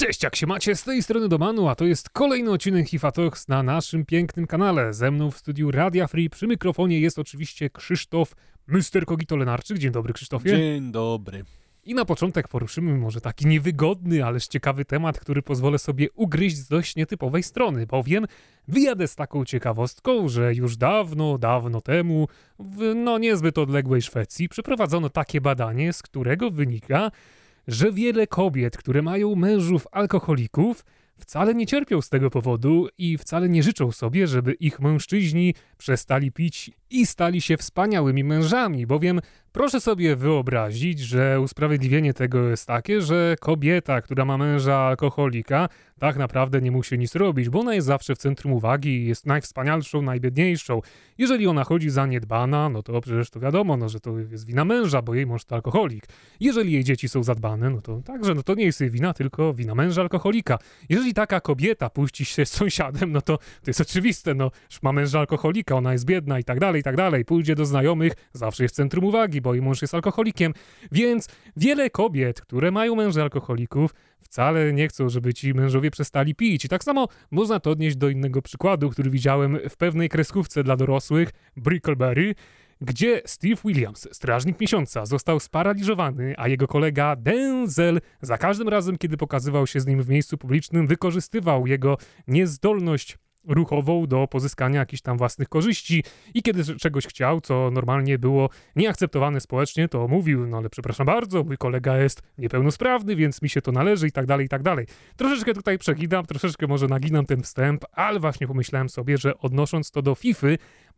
Cześć, jak się macie? Z tej strony Domanu, a to jest kolejny odcinek HIFA Talks na naszym pięknym kanale. Ze mną w studiu Radia Free przy mikrofonie jest oczywiście Krzysztof Mr. Kogito Lenarczyk. Dzień dobry, Krzysztofie. Dzień dobry. I na początek poruszymy może taki niewygodny, ależ ciekawy temat, który pozwolę sobie ugryźć z dość nietypowej strony, bowiem wyjadę z taką ciekawostką, że już dawno, dawno temu w no niezbyt odległej Szwecji przeprowadzono takie badanie, z którego wynika, że wiele kobiet, które mają mężów alkoholików, wcale nie cierpią z tego powodu i wcale nie życzą sobie, żeby ich mężczyźni przestali pić i stali się wspaniałymi mężami, bowiem proszę sobie wyobrazić, że usprawiedliwienie tego jest takie, że kobieta, która ma męża alkoholika, tak naprawdę nie musi nic robić, bo ona jest zawsze w centrum uwagi i jest najwspanialszą, najbiedniejszą. Jeżeli ona chodzi zaniedbana, no to przecież to wiadomo, no, że to jest wina męża, bo jej mąż to alkoholik. Jeżeli jej dzieci są zadbane, no to także, no to nie jest jej wina, tylko wina męża alkoholika. Jeżeli taka kobieta puści się z sąsiadem, no to to jest oczywiste, no, ma męża alkoholika, ona jest biedna i tak dalej, i tak dalej. Pójdzie do znajomych, zawsze jest w centrum uwagi, bo jej mąż jest alkoholikiem. Więc wiele kobiet, które mają męża alkoholików, wcale nie chcą, żeby ci mężowie przestali pić. I tak samo można to odnieść do innego przykładu, który widziałem w pewnej kreskówce dla dorosłych, Brickleberry, gdzie Steve Williams, strażnik miesiąca, został sparaliżowany, a jego kolega Denzel za każdym razem, kiedy pokazywał się z nim w miejscu publicznym, wykorzystywał jego niezdolność ruchową do pozyskania jakichś tam własnych korzyści i kiedy czegoś chciał, co normalnie było nieakceptowane społecznie, to mówił, no ale przepraszam bardzo, mój kolega jest niepełnosprawny, więc mi się to należy i tak dalej, i tak dalej. Troszeczkę tutaj przeginam, troszeczkę może naginam ten wstęp, ale właśnie pomyślałem sobie, że odnosząc to do FIFA,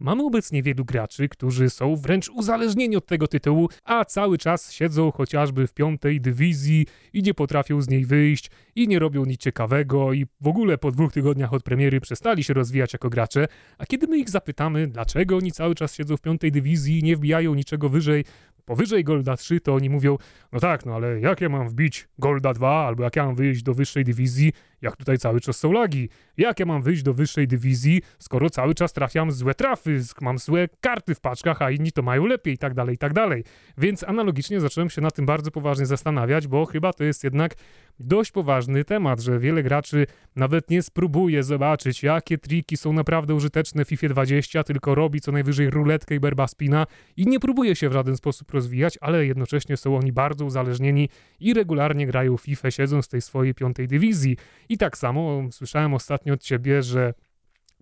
Mamy obecnie wielu graczy, którzy są wręcz uzależnieni od tego tytułu, a cały czas siedzą chociażby w piątej dywizji i nie potrafią z niej wyjść i nie robią nic ciekawego i w ogóle po dwóch tygodniach od premiery przestali się rozwijać jako gracze, a kiedy my ich zapytamy, dlaczego oni cały czas siedzą w piątej dywizji i nie wbijają niczego wyżej, powyżej Golda 3, to oni mówią, no tak, no ale jak ja mam wbić Golda 2, albo jak ja mam wyjść do wyższej dywizji, jak tutaj cały czas są lagi? Jak ja mam wyjść do wyższej dywizji, skoro cały czas trafiam złe trafy, mam złe karty w paczkach, a inni to mają lepiej i tak dalej, i tak dalej. Więc analogicznie zacząłem się na tym bardzo poważnie zastanawiać, bo chyba to jest jednak dość poważny temat, że wiele graczy nawet nie spróbuje zobaczyć, jakie triki są naprawdę użyteczne w FIFA 20, tylko robi co najwyżej ruletkę i berbaspina i nie próbuje się w żaden sposób rozwijać, ale jednocześnie są oni bardzo uzależnieni i regularnie grają FIFA siedząc w tej swojej piątej dywizji. I tak samo słyszałem ostatnio od ciebie, że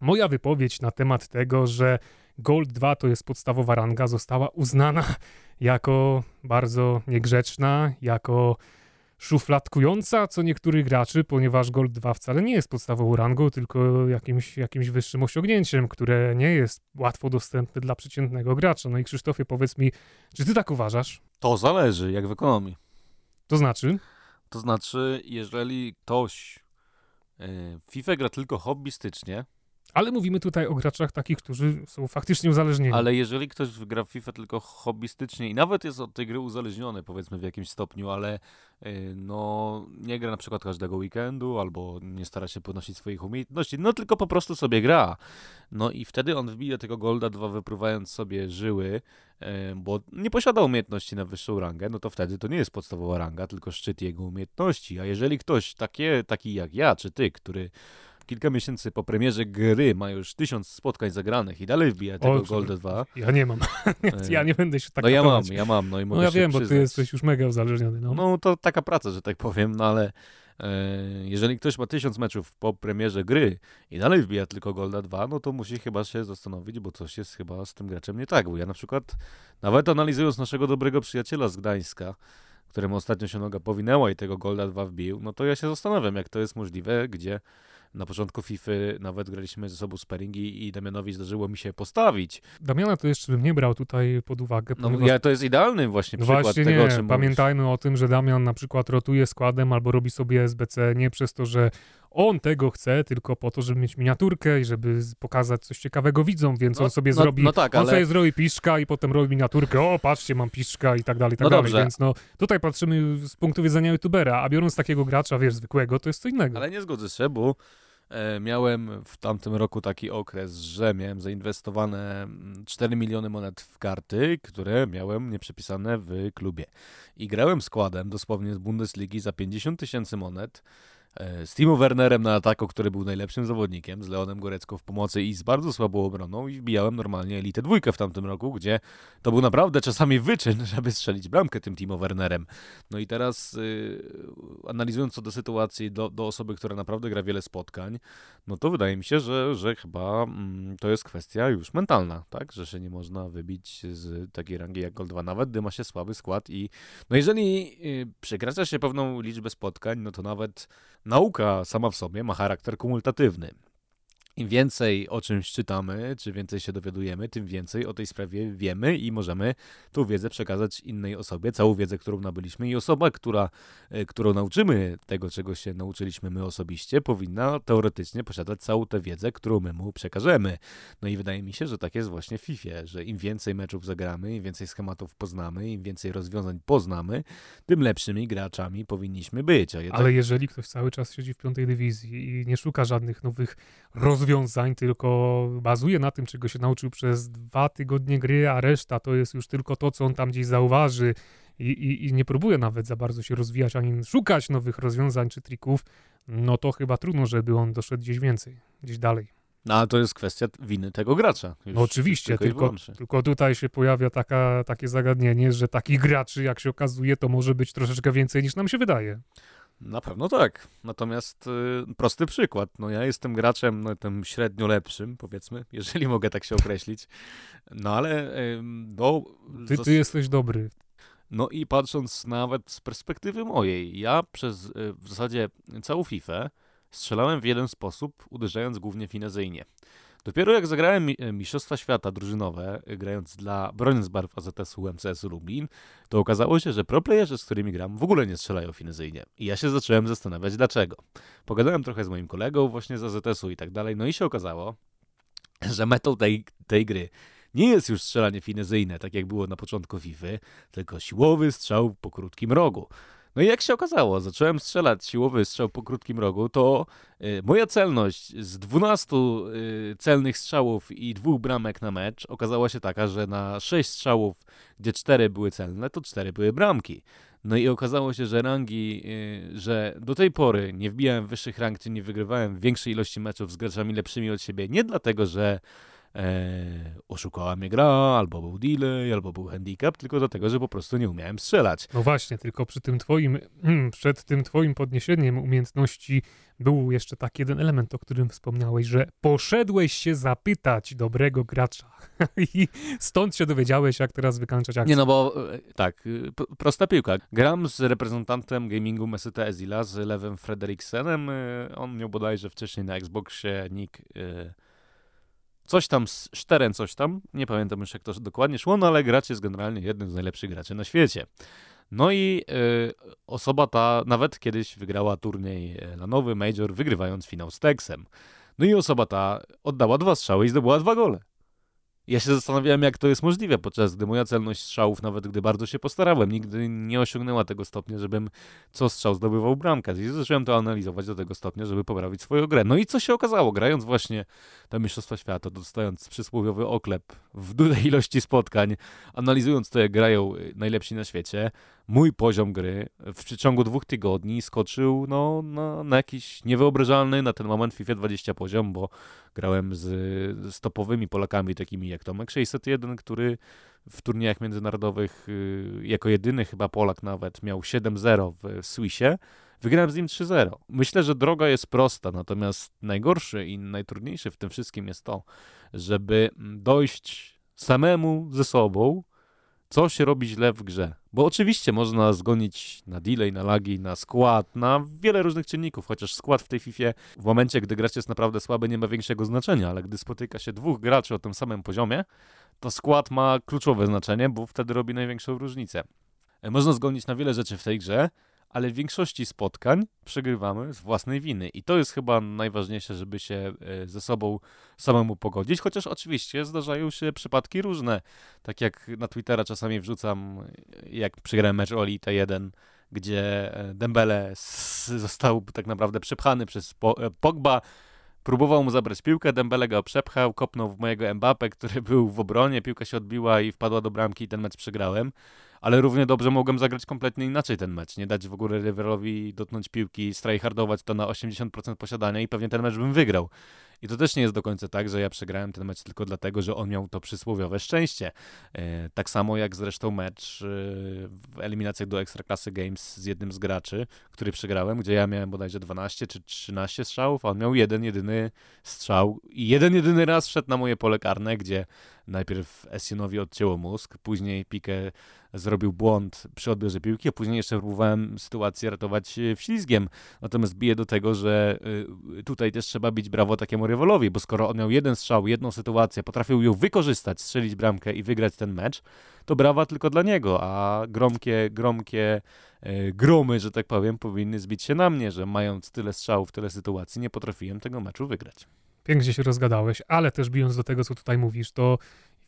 moja wypowiedź na temat tego, że Gold 2 to jest podstawowa ranga, została uznana jako bardzo niegrzeczna, jako szufladkująca co niektórych graczy, ponieważ Gold 2 wcale nie jest podstawową rangą, tylko jakimś, jakimś wyższym osiągnięciem, które nie jest łatwo dostępne dla przeciętnego gracza. No i Krzysztofie, powiedz mi, czy ty tak uważasz? To zależy, jak w ekonomii. To znaczy? To znaczy, jeżeli ktoś w FIFA gra tylko hobbystycznie. Ale mówimy tutaj o graczach takich, którzy są faktycznie uzależnieni. Ale jeżeli ktoś gra w FIFA tylko hobbystycznie i nawet jest od tej gry uzależniony, powiedzmy w jakimś stopniu, ale y, no nie gra na przykład każdego weekendu albo nie stara się podnosić swoich umiejętności, no tylko po prostu sobie gra. No i wtedy on wbije tego Golda 2 wypruwając sobie żyły, bo nie posiada umiejętności na wyższą rangę, no to wtedy to nie jest podstawowa ranga, tylko szczyt jego umiejętności. A jeżeli ktoś takie, taki jak ja, czy ty, który kilka miesięcy po premierze gry ma już tysiąc spotkań zagranych i dalej wbija tego Golda 2. Ja nie mam. ja nie będę się tak No ja mam, ja mam. No, i mogę no ja wiem, przyznać. bo ty jesteś już mega uzależniony. No. no to taka praca, że tak powiem, no ale E, jeżeli ktoś ma tysiąc meczów po premierze gry i dalej wbija tylko Golda 2, no to musi chyba się zastanowić, bo coś jest chyba z tym graczem nie tak. Bo ja na przykład, nawet analizując naszego dobrego przyjaciela z Gdańska, któremu ostatnio się noga powinęła i tego Golda 2 wbił, no to ja się zastanawiam, jak to jest możliwe, gdzie na początku FIFA nawet graliśmy ze sobą sparingi i Damianowi zdarzyło mi się postawić. Damiana to jeszcze bym nie brał tutaj pod uwagę. No ja, to jest idealny właśnie przykład właśnie tego, nie. o czym Pamiętajmy mówisz. o tym, że Damian na przykład rotuje składem albo robi sobie SBC nie przez to, że on tego chce tylko po to, żeby mieć miniaturkę i żeby pokazać coś ciekawego widzom, więc no, on sobie no, zrobi, no tak, on ale... sobie zrobi piszczka i potem robi miniaturkę, o patrzcie, mam piszczka i tak dalej, i tak no dalej, dobrze. więc no tutaj patrzymy z punktu widzenia youtubera, a biorąc takiego gracza, wiesz, zwykłego, to jest co innego. Ale nie zgodzę się, bo e, miałem w tamtym roku taki okres, że miałem zainwestowane 4 mm, miliony monet w karty, które miałem nieprzepisane w klubie. I grałem składem dosłownie z Bundesligi za 50 tysięcy monet, z Timo Wernerem na ataku, który był najlepszym zawodnikiem, z Leonem Gorecką w pomocy i z bardzo słabą obroną i wbijałem normalnie elitę dwójkę w tamtym roku, gdzie to był naprawdę czasami wyczyn, żeby strzelić bramkę tym Timo Wernerem. No i teraz yy, analizując co do sytuacji, do, do osoby, która naprawdę gra wiele spotkań, no to wydaje mi się, że, że chyba mm, to jest kwestia już mentalna, tak, że się nie można wybić z takiej rangi jak Gol 2, nawet gdy ma się słaby skład i no jeżeli yy, przekracza się pewną liczbę spotkań, no to nawet nauka sama w sobie ma charakter kumulatywny. Im więcej o czymś czytamy, czy więcej się dowiadujemy, tym więcej o tej sprawie wiemy i możemy tą wiedzę przekazać innej osobie, całą wiedzę, którą nabyliśmy. I osoba, która, e, którą nauczymy tego, czego się nauczyliśmy my osobiście, powinna teoretycznie posiadać całą tę wiedzę, którą my mu przekażemy. No i wydaje mi się, że tak jest właśnie w FIFA, że im więcej meczów zagramy, im więcej schematów poznamy, im więcej rozwiązań poznamy, tym lepszymi graczami powinniśmy być. Jednak... Ale jeżeli ktoś cały czas siedzi w piątej dywizji i nie szuka żadnych nowych rozwiązań, rozwiązań, tylko bazuje na tym, czego się nauczył przez dwa tygodnie gry, a reszta to jest już tylko to, co on tam gdzieś zauważy i, i, i nie próbuje nawet za bardzo się rozwijać ani szukać nowych rozwiązań czy trików, no to chyba trudno, żeby on doszedł gdzieś więcej, gdzieś dalej. No ale to jest kwestia winy tego gracza. No oczywiście, tylko, tylko, tylko, tutaj się pojawia taka, takie zagadnienie, że takich graczy, jak się okazuje, to może być troszeczkę więcej niż nam się wydaje. Na pewno tak. Natomiast y, prosty przykład. No ja jestem graczem no, tym średnio lepszym, powiedzmy, jeżeli mogę tak się określić. No ale y, no, ty, ty jesteś dobry. No i patrząc nawet z perspektywy mojej, ja przez y, w zasadzie całą FIFA strzelałem w jeden sposób, uderzając głównie finezyjnie. Dopiero jak zagrałem e, Mistrzostwa Świata drużynowe, e, grając dla, broniąc barw AZS-u MCS Lublin, to okazało się, że proplayerzy, z którymi gram, w ogóle nie strzelają finezyjnie. I ja się zacząłem zastanawiać, dlaczego. Pogadałem trochę z moim kolegą właśnie z AZS-u i tak dalej, no i się okazało, że metą tej, tej gry nie jest już strzelanie finezyjne, tak jak było na początku FIFA, tylko siłowy strzał po krótkim rogu. No i jak się okazało, zacząłem strzelać siłowy strzał po krótkim rogu, to y, moja celność z 12 y, celnych strzałów i dwóch bramek na mecz okazała się taka, że na 6 strzałów, gdzie 4 były celne, to 4 były bramki. No i okazało się, że rangi, y, że do tej pory nie wbijałem wyższych rank, czy nie wygrywałem większej ilości meczów z graczami lepszymi od siebie, nie dlatego, że e, oszukała mnie gra, albo był delay, albo był handicap, tylko dlatego, że po prostu nie umiałem strzelać. No właśnie, tylko przy tym twoim, przed tym twoim podniesieniem umiejętności był jeszcze taki jeden element, o którym wspomniałeś, że poszedłeś się zapytać dobrego gracza i stąd się dowiedziałeś, jak teraz wykańczać akcję. Nie, no bo e, tak, y, prosta piłka. Gram z reprezentantem gamingu Meseta Ezila, z Lewem Frederiksenem. Y, on miał bodajże wcześniej na Xboxie nick y, coś tam, Szteren coś tam, nie pamiętam już jak to dokładnie szło, no ale gracz jest generalnie jednym z najlepszych graczy na świecie. No i y, osoba ta nawet kiedyś wygrała turniej na nowy Major, wygrywając finał z Texem. No i osoba ta oddała dwa strzały i zdobyła dwa gole. Ja się zastanawiałem, jak to jest możliwe, podczas gdy moja celność strzałów, nawet gdy bardzo się postarałem, nigdy nie osiągnęła tego stopnia, żebym co strzał zdobywał bramkę. I zacząłem to analizować do tego stopnia, żeby poprawić swoją grę. No i co się okazało? Grając właśnie te Mistrzostwa Świata, dostając przysłowiowy oklep w dużej ilości spotkań, analizując to, jak grają najlepsi na świecie, mój poziom gry w przeciągu dwóch tygodni skoczył no, na, na jakiś niewyobrażalny na ten moment FIFA 20 poziom, bo grałem z, z topowymi Polakami takimi jak Tomek 601, który w turniejach międzynarodowych y, jako jedyny chyba Polak nawet miał 7-0 w Swissie. Wygrałem z nim 3-0. Myślę, że droga jest prosta, natomiast najgorszy i najtrudniejszy w tym wszystkim jest to, żeby dojść samemu ze sobą co się robi źle w grze. Bo oczywiście można zgonić na delay, na lagi, na skład, na wiele różnych czynników, chociaż skład w tej FIFA w momencie, gdy gracz jest naprawdę słaby, nie ma większego znaczenia, ale gdy spotyka się dwóch graczy o tym samym poziomie, to skład ma kluczowe znaczenie, bo wtedy robi największą różnicę. E, można zgonić na wiele rzeczy w tej grze, ale w większości spotkań przegrywamy z własnej winy. I to jest chyba najważniejsze, żeby się e, ze sobą samemu pogodzić, chociaż oczywiście zdarzają się przypadki różne. Tak jak na Twittera czasami wrzucam, jak przegrałem mecz Oli T1, gdzie e, Dembele został tak naprawdę przepchany przez e, Pogba, próbował mu zabrać piłkę, Dembele go przepchał, kopnął w mojego Mbappe, który był w obronie, piłka się odbiła i wpadła do bramki i ten mecz przegrałem ale równie dobrze mogłem zagrać kompletnie inaczej ten mecz, nie dać w ogóle Riverowi dotknąć piłki, strajhardować to na 80% posiadania i pewnie ten mecz bym wygrał. I to też nie jest do końca tak, że ja przegrałem ten mecz tylko dlatego, że on miał to przysłowiowe szczęście. E, tak samo jak zresztą mecz e, w eliminacjach do Ekstraklasy Games z jednym z graczy, który przegrałem, gdzie ja miałem bodajże 12 czy 13 strzałów, a on miał jeden jedyny strzał i jeden jedyny raz wszedł na moje pole karne, gdzie najpierw Essenowi odcięło mózg, później Pique zrobił błąd przy odbiorze piłki, a później jeszcze próbowałem sytuację ratować e, wślizgiem. Natomiast bije do tego, że e, tutaj też trzeba bić brawo takiemu rywalowi, bo skoro on miał jeden strzał, jedną sytuację, potrafił ją wykorzystać, strzelić bramkę i wygrać ten mecz, to brawa tylko dla niego, a gromkie, gromkie e, gromy, że tak powiem, powinny zbić się na mnie, że mając tyle strzałów, tyle sytuacji, nie potrafiłem tego meczu wygrać. Pięknie się rozgadałeś, ale też bijąc do tego, co tutaj mówisz, to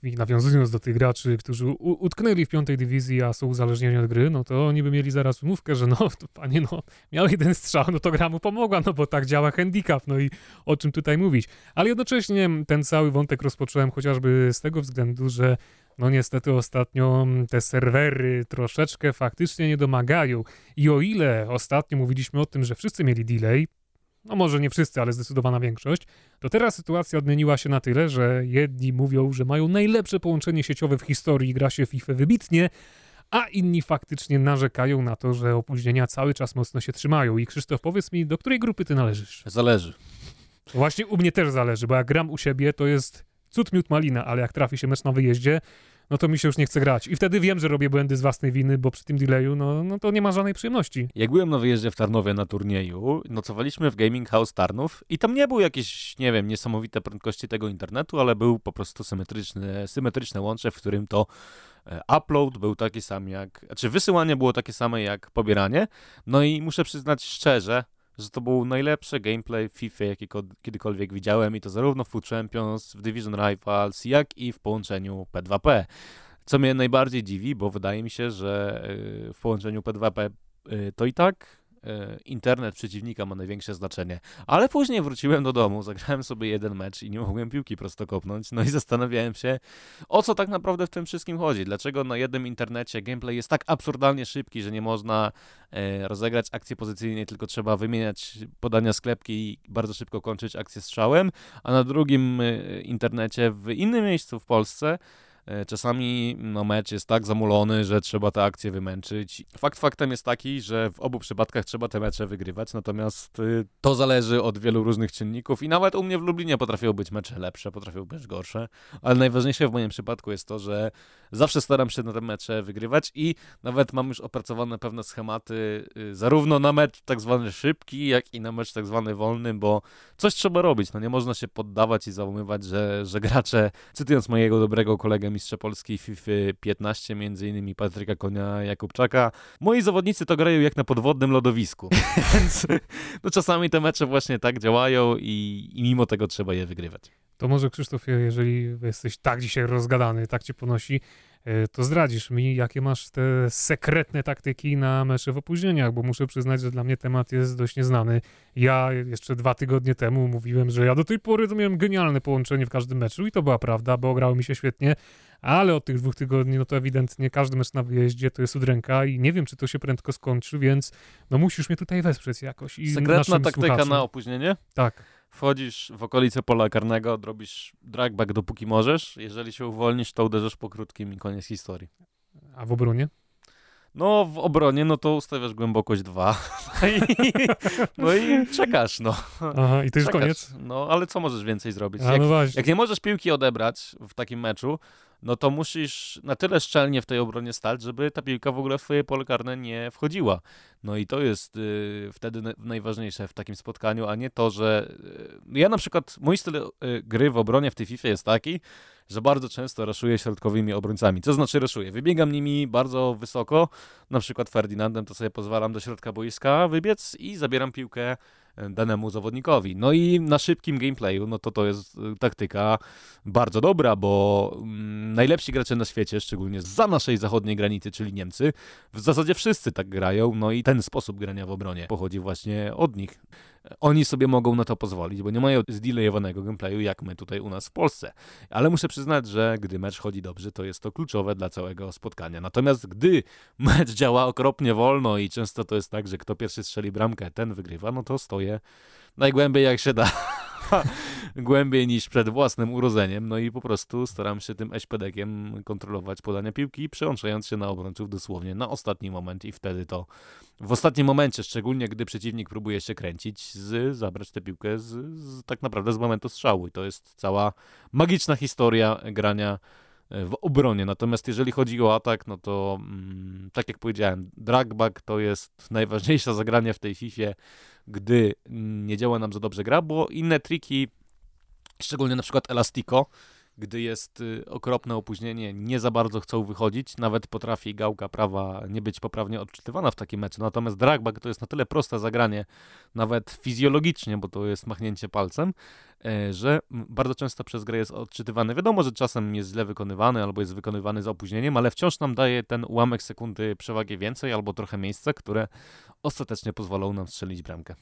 i nawiązując do tych graczy, którzy utknęli w piątej dywizji, a są uzależnieni od gry, no to oni by mieli zaraz umówkę, że no, to panie, no, miał jeden strzał, no to gra mu pomogła, no bo tak działa handicap, no i o czym tutaj mówić. Ale jednocześnie ten cały wątek rozpocząłem chociażby z tego względu, że no niestety ostatnio te serwery troszeczkę faktycznie nie domagają. I o ile ostatnio mówiliśmy o tym, że wszyscy mieli delay, no może nie wszyscy, ale zdecydowana większość, to teraz sytuacja odmieniła się na tyle, że jedni mówią, że mają najlepsze połączenie sieciowe w historii, gra się FIFA wybitnie, a inni faktycznie narzekają na to, że opóźnienia cały czas mocno się trzymają. I Krzysztof, powiedz mi, do której grupy ty należysz? Zależy. Właśnie u mnie też zależy, bo jak gram u siebie, to jest cud miód malina, ale jak trafi się mecz na wyjeździe, no to mi się już nie chce grać. I wtedy wiem, że robię błędy z własnej winy, bo przy tym delayu, no, no to nie ma żadnej przyjemności. Jak byłem na wyjeździe w Tarnowie na turnieju, nocowaliśmy w Gaming House Tarnów i tam nie był jakieś, nie wiem, niesamowite prędkości tego internetu, ale był po prostu symetryczny, symetryczne łącze, w którym to e, upload był taki sam jak, znaczy wysyłanie było takie same jak pobieranie, no i muszę przyznać szczerze, że to był najlepszy gameplay w FIFA, jaki kiedykolwiek widziałem i to zarówno w Food Champions, w Division Rivals, jak i w połączeniu P2P. Co mnie najbardziej dziwi, bo wydaje mi się, że y, w połączeniu P2P y, to i tak internet przeciwnika ma największe znaczenie. Ale później wróciłem do domu, zagrałem sobie jeden mecz i nie mogłem piłki prosto kopnąć, no i zastanawiałem się, o co tak naprawdę w tym wszystkim chodzi. Dlaczego na jednym internecie gameplay jest tak absurdalnie szybki, że nie można e, rozegrać akcji pozycyjnej, tylko trzeba wymieniać podania sklepki i bardzo szybko kończyć akcję strzałem, a na drugim e, internecie w innym miejscu w Polsce E, czasami no, mecz jest tak zamulony, że trzeba tę akcję wymęczyć. Fakt faktem jest taki, że w obu przypadkach trzeba te mecze wygrywać, natomiast y, to zależy od wielu różnych czynników i nawet u mnie w Lublinie potrafią być mecze lepsze, potrafią być gorsze, ale najważniejsze w moim przypadku jest to, że zawsze staram się na te mecze wygrywać i nawet mam już opracowane pewne schematy y, zarówno na mecz tak zwany szybki, jak i na mecz tak zwany wolny, bo coś trzeba robić, no nie można się poddawać i załamywać, że, że gracze, cytując mojego dobrego kolegę mistrza Polski FIFA 15, między innymi Patryka Konia Jakubczaka. Moi zawodnicy to grają jak na podwodnym lodowisku, więc no, czasami te mecze właśnie tak działają i, i mimo tego trzeba je wygrywać. To może Krzysztof, jeżeli jesteś tak dzisiaj rozgadany, tak cię ponosi, to zdradzisz mi, jakie masz te sekretne taktyki na mecze w opóźnieniach, bo muszę przyznać, że dla mnie temat jest dość nieznany. Ja jeszcze dwa tygodnie temu mówiłem, że ja do tej pory to miałem genialne połączenie w każdym meczu i to była prawda, bo grało mi się świetnie, ale od tych dwóch tygodni, no to ewidentnie każdy mecz na wyjeździe to jest udręka i nie wiem, czy to się prędko skończy, więc no musisz mnie tutaj wesprzeć jakoś. I Sekretna taktyka słuchaczom. na opóźnienie? Tak. Wchodzisz w okolice pola karnego, robisz dragback dopóki możesz. Jeżeli się uwolnisz, to uderzysz po krótkim i koniec historii. A w obronie? No, w obronie, no to ustawiasz głębokość 2. No i, no i czekasz, no. Aha, i to już koniec? No, ale co możesz więcej zrobić? A, jak, no jak nie możesz piłki odebrać w takim meczu, no to musisz na tyle szczelnie w tej obronie stać, żeby ta piłka w ogóle w twoje pole karne nie wchodziła. No i to jest y, wtedy najważniejsze w takim spotkaniu, a nie to, że y, ja na przykład, mój styl y, gry w obronie w tej FIFA jest taki, że bardzo często raszuję środkowymi obrońcami. Co znaczy raszuję? Wybiegam nimi bardzo wysoko, na przykład Ferdinandem to sobie pozwalam do środka boiska wybiec i zabieram piłkę danemu zawodnikowi. No i na szybkim gameplayu, no to to jest y, taktyka bardzo dobra, bo mm, najlepsi gracze na świecie, szczególnie za naszej zachodniej granicy, czyli Niemcy, w zasadzie wszyscy tak grają, no i ten sposób grania w obronie pochodzi właśnie od nich. Oni sobie mogą na to pozwolić, bo nie mają zdelayowanego gameplayu jak my tutaj u nas w Polsce. Ale muszę przyznać, że gdy mecz chodzi dobrze, to jest to kluczowe dla całego spotkania. Natomiast gdy mecz działa okropnie wolno i często to jest tak, że kto pierwszy strzeli bramkę, ten wygrywa, no to stoję najgłębiej jak się da. głębiej niż przed własnym urodzeniem, no i po prostu staram się tym eśpedekiem kontrolować podania piłki, przełączając się na obrońców dosłownie na ostatni moment i wtedy to w ostatnim momencie, szczególnie gdy przeciwnik próbuje się kręcić, z, zabrać tę piłkę z, z, tak naprawdę z momentu strzału. I to jest cała magiczna historia grania w obronie. Natomiast jeżeli chodzi o atak, no to mm, tak jak powiedziałem, dragback to jest najważniejsze zagranie w tej FIFA gdy nie działa nam za dobrze gra, bo inne triki, szczególnie na przykład Elastico, gdy jest y, okropne opóźnienie, nie za bardzo chcą wychodzić. Nawet potrafi gałka prawa nie być poprawnie odczytywana w takim meczu. Natomiast dragback to jest na tyle proste zagranie, nawet fizjologicznie, bo to jest machnięcie palcem, e, że bardzo często przez grę jest odczytywany. Wiadomo, że czasem jest źle wykonywany albo jest wykonywany z opóźnieniem, ale wciąż nam daje ten ułamek sekundy przewagi więcej albo trochę miejsca, które ostatecznie pozwolą nam strzelić bramkę.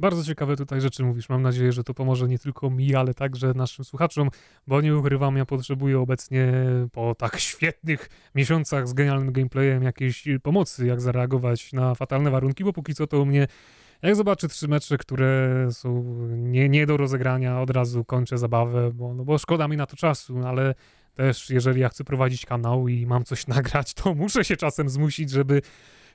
Bardzo ciekawe tutaj rzeczy mówisz. Mam nadzieję, że to pomoże nie tylko mi, ale także naszym słuchaczom, bo nie ukrywam, ja potrzebuję obecnie po tak świetnych miesiącach z genialnym gameplayem jakiejś pomocy, jak zareagować na fatalne warunki, bo póki co to u mnie jak zobaczę trzy mecze, które są nie, nie do rozegrania, od razu kończę zabawę, bo, no bo szkoda mi na to czasu, ale też jeżeli ja chcę prowadzić kanał i mam coś nagrać, to muszę się czasem zmusić, żeby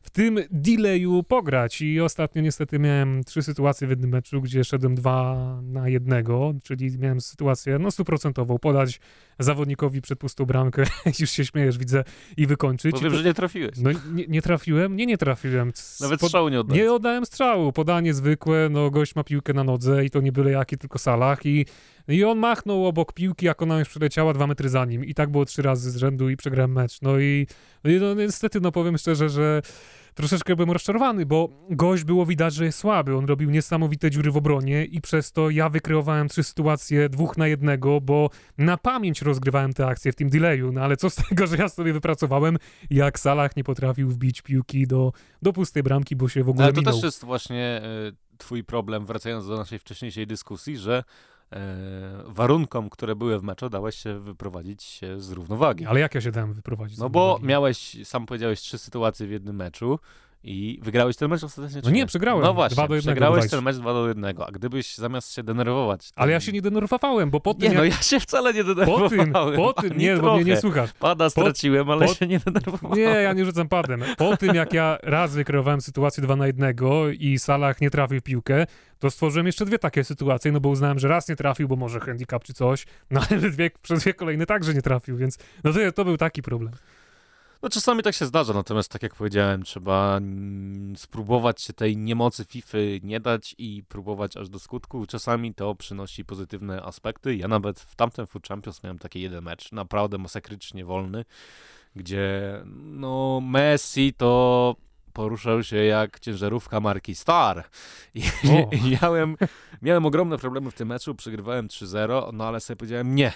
w tym delayu pograć. I ostatnio niestety miałem trzy sytuacje w jednym meczu, gdzie szedłem dwa na jednego, czyli miałem sytuację no stuprocentową, podać zawodnikowi przed pustą bramkę, już się śmiejesz, widzę, i wykończyć. Powiem, to, że nie trafiłeś. No nie, nie, trafiłem? Nie, nie trafiłem. Nawet strzału nie oddałem. Nie oddałem strzału. Podanie zwykłe, no gość ma piłkę na nodze i to nie byle jaki, tylko salach i i on machnął obok piłki, jak ona już przeleciała dwa metry za nim. I tak było trzy razy z rzędu i przegrałem mecz. No i, no, i no, niestety, no powiem szczerze, że troszeczkę byłem rozczarowany, bo gość było widać, że jest słaby. On robił niesamowite dziury w obronie i przez to ja wykreowałem trzy sytuacje dwóch na jednego, bo na pamięć rozgrywałem te akcje w tym delayu. No ale co z tego, że ja sobie wypracowałem, jak Salah nie potrafił wbić piłki do, do pustej bramki, bo się w ogóle Ale to minął. też jest właśnie y, twój problem, wracając do naszej wcześniejszej dyskusji, że warunkom, które były w meczu, dałeś się wyprowadzić z równowagi. Ale jak ja się dałem wyprowadzić? No bo miałeś, sam powiedziałeś, trzy sytuacje w jednym meczu i wygrałeś ten mecz ostatecznie? No nie, przegrałem. No właśnie, 2 do 1 przegrałeś ten mecz 2 do 1, a gdybyś zamiast się denerwować... Ale ja się nie denerwowałem, bo po tym... Nie, jak... no ja się wcale nie denerwowałem. Po tym, po tym, nie, bo mnie nie słuchasz. Pada straciłem, ale po... się nie denerwowałem. Nie, ja nie rzucam padem. Po tym, jak ja raz wykreowałem sytuację 2 na 1 i Salah nie trafił piłkę, to stworzyłem jeszcze dwie takie sytuacje, no bo uznałem, że raz nie trafił, bo może handicap czy coś, no ale dwie, przez dwie kolejne także nie trafił, więc no to, to był taki problem. No czasami tak się zdarza, natomiast tak jak powiedziałem, trzeba spróbować się tej niemocy FIFA nie dać i próbować aż do skutku. Czasami to przynosi pozytywne aspekty. Ja nawet w tamtym Food Champions miałem taki jeden mecz, naprawdę masakrycznie wolny, gdzie no Messi to poruszał się jak ciężarówka marki Star. I, i miałem, miałem ogromne problemy w tym meczu, przegrywałem 3-0, no ale sobie powiedziałem nie.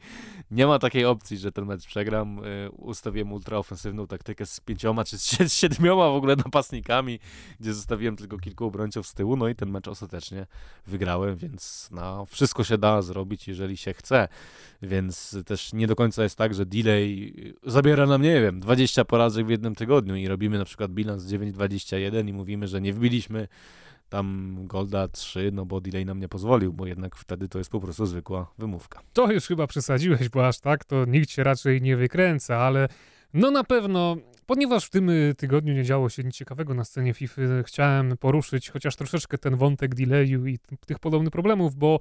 nie ma takiej opcji, że ten mecz przegram. Y, ustawiłem ultraofensywną taktykę z pięcioma czy z siedmioma w ogóle napastnikami, gdzie zostawiłem tylko kilku obrońców z tyłu, no i ten mecz ostatecznie wygrałem, więc no, wszystko się da zrobić, jeżeli się chce. Więc też nie do końca jest tak, że delay zabiera nam, nie wiem, 20 porażek w jednym tygodniu i robimy na przykład bilans 9-21 i mówimy, że nie wbiliśmy tam Golda 3, no bo delay nam nie pozwolił, bo jednak wtedy to jest po prostu zwykła wymówka. To już chyba przesadziłeś, bo aż tak to nikt się raczej nie wykręca, ale no na pewno, ponieważ w tym tygodniu nie działo się nic ciekawego na scenie FIFA, chciałem poruszyć chociaż troszeczkę ten wątek delayu i tych podobnych problemów, bo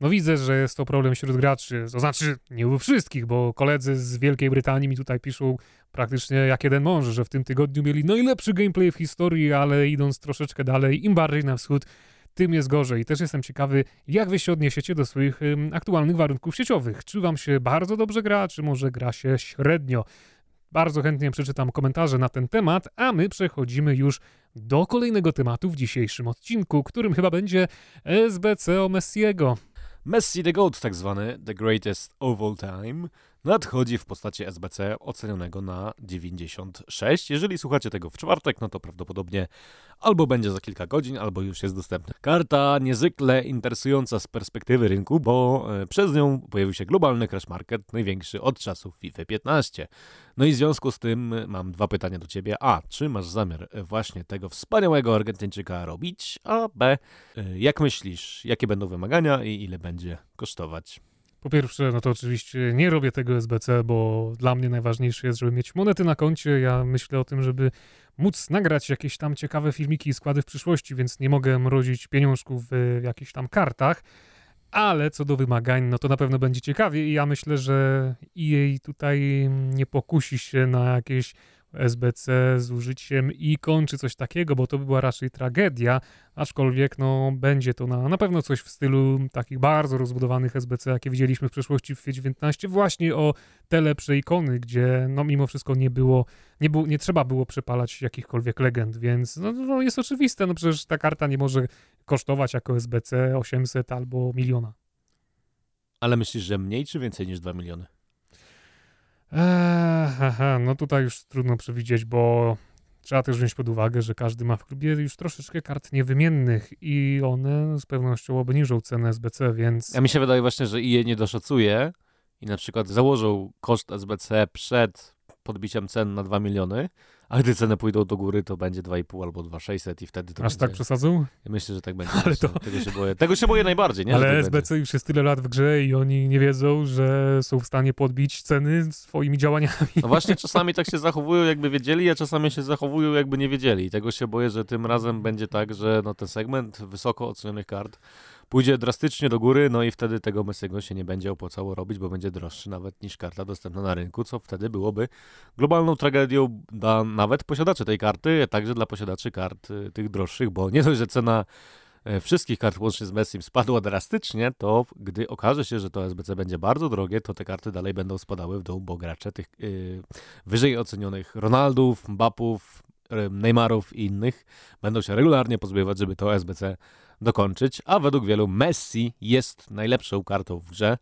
no widzę, że jest to problem wśród graczy, to znaczy nie u wszystkich, bo koledzy z Wielkiej Brytanii mi tutaj piszą praktycznie jak jeden mąż, że w tym tygodniu mieli najlepszy gameplay w historii, ale idąc troszeczkę dalej, im bardziej na wschód, tym jest gorzej. I też jestem ciekawy, jak wy się odniesiecie do swoich ym, aktualnych warunków sieciowych. Czy wam się bardzo dobrze gra, czy może gra się średnio? Bardzo chętnie przeczytam komentarze na ten temat, a my przechodzimy już do kolejnego tematu w dzisiejszym odcinku, którym chyba będzie SBC o Messiego. Messi the GOAT tak zwany, the greatest of all time. Nadchodzi w postaci SBC ocenionego na 96. Jeżeli słuchacie tego w czwartek, no to prawdopodobnie albo będzie za kilka godzin, albo już jest dostępny. Karta niezwykle interesująca z perspektywy rynku, bo e, przez nią pojawił się globalny crash market, największy od czasów FIFA 15. No i w związku z tym mam dwa pytania do ciebie. A, czy masz zamiar właśnie tego wspaniałego Argentyńczyka robić? A B, e, jak myślisz, jakie będą wymagania i ile będzie kosztować? Po pierwsze, no to oczywiście nie robię tego SBC, bo dla mnie najważniejsze jest, żeby mieć monety na koncie. Ja myślę o tym, żeby móc nagrać jakieś tam ciekawe filmiki i składy w przyszłości, więc nie mogę mrozić pieniążków w jakichś tam kartach. Ale co do wymagań, no to na pewno będzie ciekawie i ja myślę, że EA tutaj nie pokusi się na jakieś SBC z użyciem ikon czy coś takiego, bo to by była raczej tragedia, aczkolwiek no, będzie to na, na pewno coś w stylu takich bardzo rozbudowanych SBC, jakie widzieliśmy w przeszłości w FIFA 19, właśnie o te lepsze ikony, gdzie no mimo wszystko nie było, nie, było, nie trzeba było przepalać jakichkolwiek legend, więc no, no jest oczywiste, no przecież ta karta nie może kosztować jako SBC 800 albo miliona. Ale myślisz, że mniej czy więcej niż 2 miliony? Eee, no tutaj już trudno przewidzieć, bo trzeba też wziąć pod uwagę, że każdy ma w klubie już troszeczkę kart niewymiennych i one z pewnością obniżą cenę SBC, więc... Ja mi się wydaje właśnie, że IE nie doszacuje i na przykład założą koszt SBC przed podbiciem cen na 2 miliony, a gdy ceny pójdą do góry, to będzie 2,5 albo 2,600 i wtedy to Aż będzie... tak przesadzą? Ja myślę, że tak będzie. Ale to... tego, się boję. tego się boję najbardziej, nie? Ale tak SBC będzie. już jest tyle lat w grze i oni nie wiedzą, że są w stanie podbić ceny swoimi działaniami. No właśnie czasami tak się zachowują, jakby wiedzieli, a czasami się zachowują, jakby nie wiedzieli. I tego się boję, że tym razem będzie tak, że no, ten segment wysoko ocenionych kart pójdzie drastycznie do góry, no i wtedy tego Messiego się nie będzie opłacało robić, bo będzie droższy nawet niż karta dostępna na rynku, co wtedy byłoby globalną tragedią dla nawet posiadaczy tej karty, a także dla posiadaczy kart y, tych droższych, bo nie dość, że cena e, wszystkich kart łącznie z Messim spadła drastycznie, to gdy okaże się, że to SBC będzie bardzo drogie, to te karty dalej będą spadały w dół, bo gracze tych yy, wyżej ocenionych Ronaldów, Mbapów, Neymarów i innych będą się regularnie pozbywać, żeby to SBC dokończyć, a według wielu Messi jest najlepszą kartą w grze,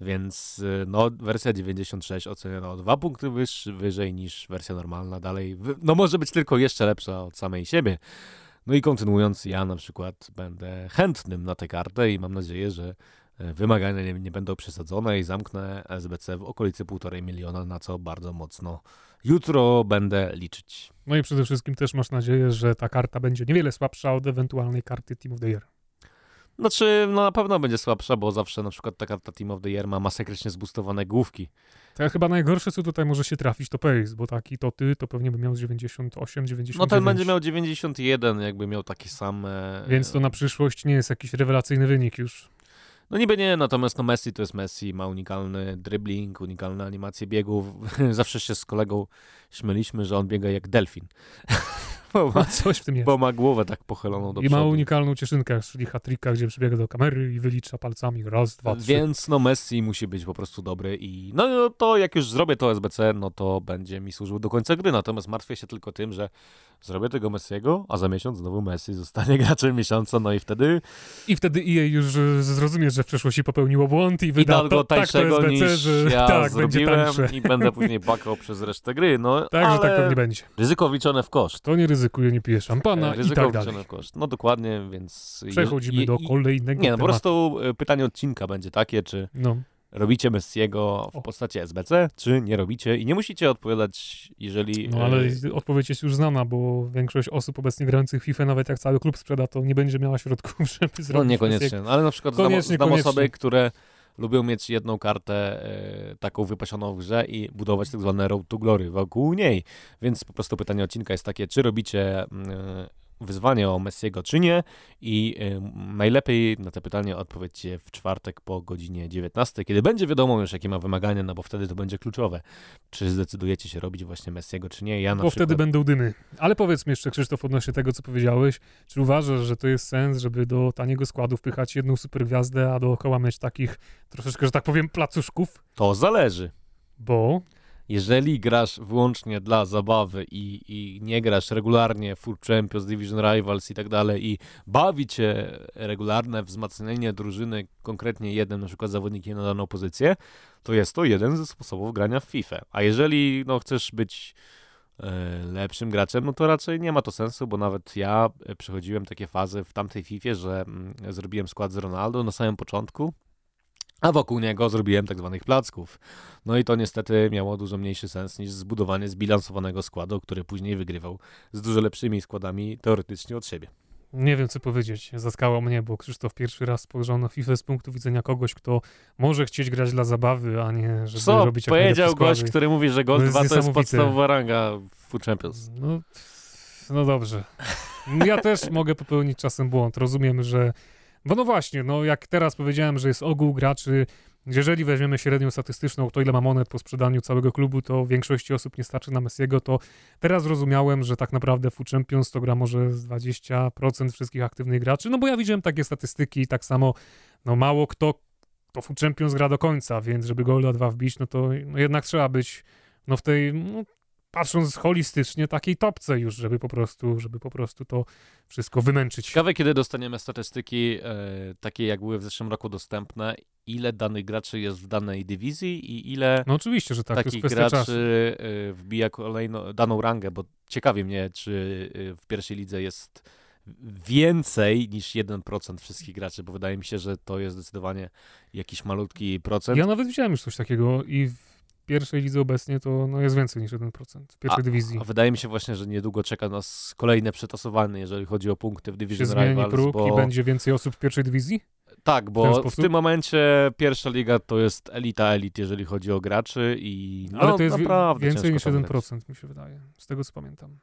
więc y, no, wersja 96 oceniona o dwa punkty wyżej niż wersja normalna, dalej, no może być tylko jeszcze lepsza od samej siebie. No i kontynuując, ja na przykład będę chętnym na tę kartę i mam nadzieję, że wymagania nie, nie będą przesadzone i zamknę SBC w okolicy 1,5 miliona, na co bardzo mocno jutro będę liczyć. No i przede wszystkim też masz nadzieję, że ta karta będzie niewiele słabsza od ewentualnej karty Team of the Year. Znaczy, no na pewno będzie słabsza, bo zawsze na przykład ta karta Team of the Year ma masakrycznie zbustowane główki. To chyba najgorsze, co tutaj może się trafić, to Pace, bo taki to ty, to pewnie by miał 98, 99. No ten będzie miał 91, jakby miał takie same... Więc to na przyszłość nie jest jakiś rewelacyjny wynik już. No niby nie, natomiast no Messi to jest Messi, ma unikalny dribbling, unikalne animacje biegów. Zawsze się z kolegą śmieliśmy, że on biega jak delfin. bo ma, coś w tym jest. Bo ma głowę tak pochyloną do I przodu. ma unikalną cieszynkę, czyli hatryka, gdzie przybiega do kamery i wylicza palcami raz, dwa, trzy. Więc no Messi musi być po prostu dobry i no, no to jak już zrobię to SBC, no to będzie mi służył do końca gry. Natomiast martwię się tylko tym, że zrobię tego Messiego, a za miesiąc znowu Messi zostanie graczem miesiąca, no i wtedy... I wtedy EA już zrozumie, że w przeszłości popełniło błąd i wyda I go tańszego tak, to SBC, niż że ja tak, zrobiłem i będę później płakał przez resztę gry, no Tak, ale że tak pewnie będzie. Ryzyko wliczone w koszt. To nie ryzykuje, nie pije szampana Ryzyko i tak dalej. w koszt. No dokładnie, więc... Przechodzimy do kolejnego Nie, no po prostu y, pytanie odcinka będzie takie, czy No. Robicie Messiego w postaci SBC, czy nie robicie i nie musicie odpowiadać, jeżeli... No ale e, odpowiedź jest już znana, bo większość osób obecnie grających w FIFA, nawet jak cały klub sprzeda, to nie będzie miała środków, żeby No zrobić niekoniecznie, Messiego. no, ale na przykład znam, Koniecznie, znam koniecznie. osoby, które lubią mieć jedną kartę e, taką wypasioną w grze i budować tak zwane road to glory wokół niej. Więc po prostu pytanie odcinka jest takie, czy robicie mm, wyzwanie o Messiego, czy nie? I e, najlepiej na to pytanie odpowiedzcie w czwartek po godzinie 19, kiedy będzie wiadomo już, jakie ma wymagania, no bo wtedy to będzie kluczowe. Czy zdecydujecie się robić właśnie Messiego, czy nie? Ja na Bo przykład... wtedy będą dymy. Ale powiedz mi jeszcze, Krzysztof, odnośnie tego, co powiedziałeś, czy uważasz, że to jest sens, żeby do taniego składu wpychać jedną supergwiazdę, a dookoła mieć takich troszeczkę, że tak powiem, placuszków? To zależy. Bo jeżeli grasz wyłącznie dla zabawy i, i nie grasz regularnie Full Champions, Division Rivals i tak dalej i bawi cię regularne wzmacnianie drużyny, konkretnie jednym na przykład zawodnikiem na daną pozycję, to jest to jeden ze sposobów grania w FIFA. A jeżeli no, chcesz być e, lepszym graczem, no to raczej nie ma to sensu, bo nawet ja e, przechodziłem takie fazy w tamtej FIFA, że mm, zrobiłem skład z Ronaldo na samym początku, a wokół niego zrobiłem tak zwanych placków. No i to niestety miało dużo mniejszy sens niż zbudowanie zbilansowanego składu, który później wygrywał z dużo lepszymi składami teoretycznie od siebie. Nie wiem, co powiedzieć. Zaskało mnie, bo Krzysztof pierwszy raz spojrzał na FIFA z punktu widzenia kogoś, kto może chcieć grać dla zabawy, a nie żeby Co? robić jak powiedział gość, który mówi, że Gold To jest 2 to jest podstawowa ranga w Champions. No, no dobrze. Ja też mogę popełnić czasem błąd. Rozumiem, że. Bo no właśnie, no jak teraz powiedziałem, że jest ogół graczy. Jeżeli weźmiemy średnią statystyczną, to ile ma monet po sprzedaniu całego klubu, to większości osób nie starczy na Messiego, to teraz zrozumiałem, że tak naprawdę Food Champions to gra może z 20% wszystkich aktywnych graczy, no bo ja widziałem takie statystyki i tak samo, no mało kto to Food Champions gra do końca, więc żeby Golda 2 wbić, no to no jednak trzeba być no w tej, no, patrząc holistycznie, takiej topce już, żeby po prostu, żeby po prostu to wszystko wymęczyć. Ciekawe, kiedy dostaniemy statystyki e, takie, jak były w zeszłym roku dostępne, ile danych graczy jest w danej dywizji i ile No oczywiście, że tak, takich kwestia czasu. graczy e, wbija kolejną, daną rangę, bo ciekawi mnie, czy e, w pierwszej lidze jest więcej niż 1% wszystkich graczy, bo wydaje mi się, że to jest zdecydowanie jakiś malutki procent. Ja nawet widziałem już coś takiego i pierwszej lidze obecnie to no, jest więcej niż 1% w pierwszej dywizji. A wydaje mi się właśnie, że niedługo czeka nas kolejne przetasowanie, jeżeli chodzi o punkty w Division zmieni Rivals, próg bo... i będzie więcej osób w pierwszej dywizji? Tak, w bo w, sposób? tym momencie pierwsza liga to jest elita elit, jeżeli chodzi o graczy i no, Ale to jest naprawdę więcej niż ciężko tam grać. 1%, mi się wydaje, z tego co pamiętam.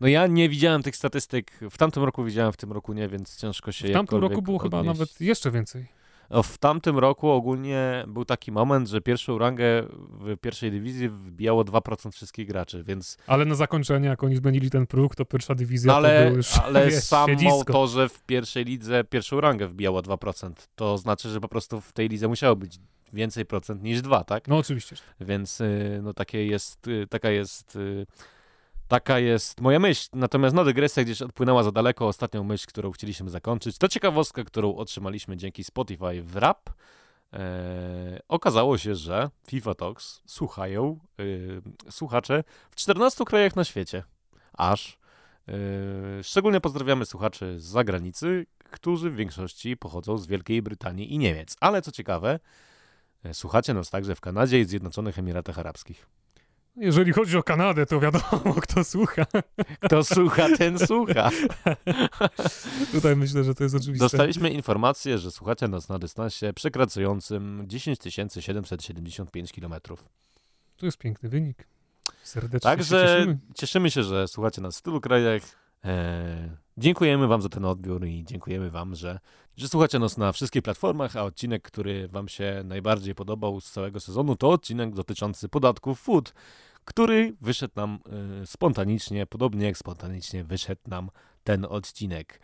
No ja nie widziałem tych statystyk, w tamtym roku widziałem, w tym roku nie, więc ciężko się W tamtym roku było chyba odnieść. nawet jeszcze więcej. W tamtym roku ogólnie był taki moment, że pierwszą rangę w pierwszej dywizji wbijało 2% wszystkich graczy, więc Ale na zakończenie, jak oni zmienili ten próg, to pierwsza dywizja no, to ale, było już ale wiesz, samo siedzisko. to, że w pierwszej lidze pierwszą rangę wbijało 2%, to znaczy, że po prostu w tej lidze musiało być więcej procent niż 2, tak? No oczywiście. tak. Więc y, no takie jest, y, taka jest, y, taka jest moja myśl. Natomiast no dygresja gdzieś odpłynęła za daleko. Ostatnią myśl, którą chcieliśmy zakończyć, to ciekawostka, którą otrzymaliśmy dzięki Spotify w rap. E, okazało się, że FIFA Talks słuchają y, słuchacze w 14 krajach na świecie. Aż. Y, szczególnie pozdrawiamy słuchaczy z zagranicy, którzy w większości pochodzą z Wielkiej Brytanii i Niemiec. Ale co ciekawe, e, słuchacie nas także w Kanadzie i Zjednoczonych Emiratach Arabskich. Jeżeli chodzi o Kanadę, to wiadomo, kto słucha. Kto słucha, ten słucha. Tutaj myślę, że to jest oczywiste. Dostaliśmy informację, że słuchacie nas na dystansie przekraczającym 10 775 km. To jest piękny wynik. Serdecznie się Także cieszymy. cieszymy się, że słuchacie nas w tylu krajach. Eee, dziękujemy Wam za ten odbiór i dziękujemy Wam, że, że słuchacie nas na wszystkich platformach, a odcinek, który Wam się najbardziej podobał z całego sezonu, to odcinek dotyczący podatków food, który wyszedł nam e, spontanicznie, podobnie jak spontanicznie wyszedł nam ten odcinek.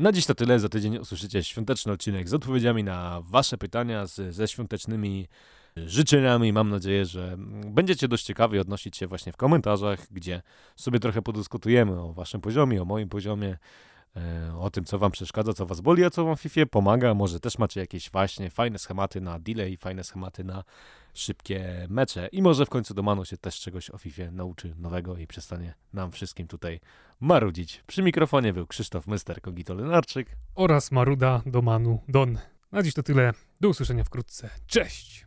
Na dziś to tyle. Za tydzień usłyszycie świąteczny odcinek z odpowiedziami na Wasze pytania, z, ze świątecznymi życzeniami. Mam nadzieję, że będziecie dość ciekawi odnosić się właśnie w komentarzach, gdzie sobie trochę podyskutujemy o Waszym poziomie, o moim poziomie, e, o tym, co Wam przeszkadza, co Was boli, a co Wam w FIFA pomaga. Może też macie jakieś właśnie fajne schematy na delay, fajne schematy na szybkie mecze i może w końcu Domano się też czegoś o FIFA nauczy nowego i przestanie nam wszystkim tutaj marudzić. Przy mikrofonie był Krzysztof Myster, Kogito Lenarczyk. Oraz Maruda Domanu Don. Na dziś to tyle. Do usłyszenia wkrótce. Cześć!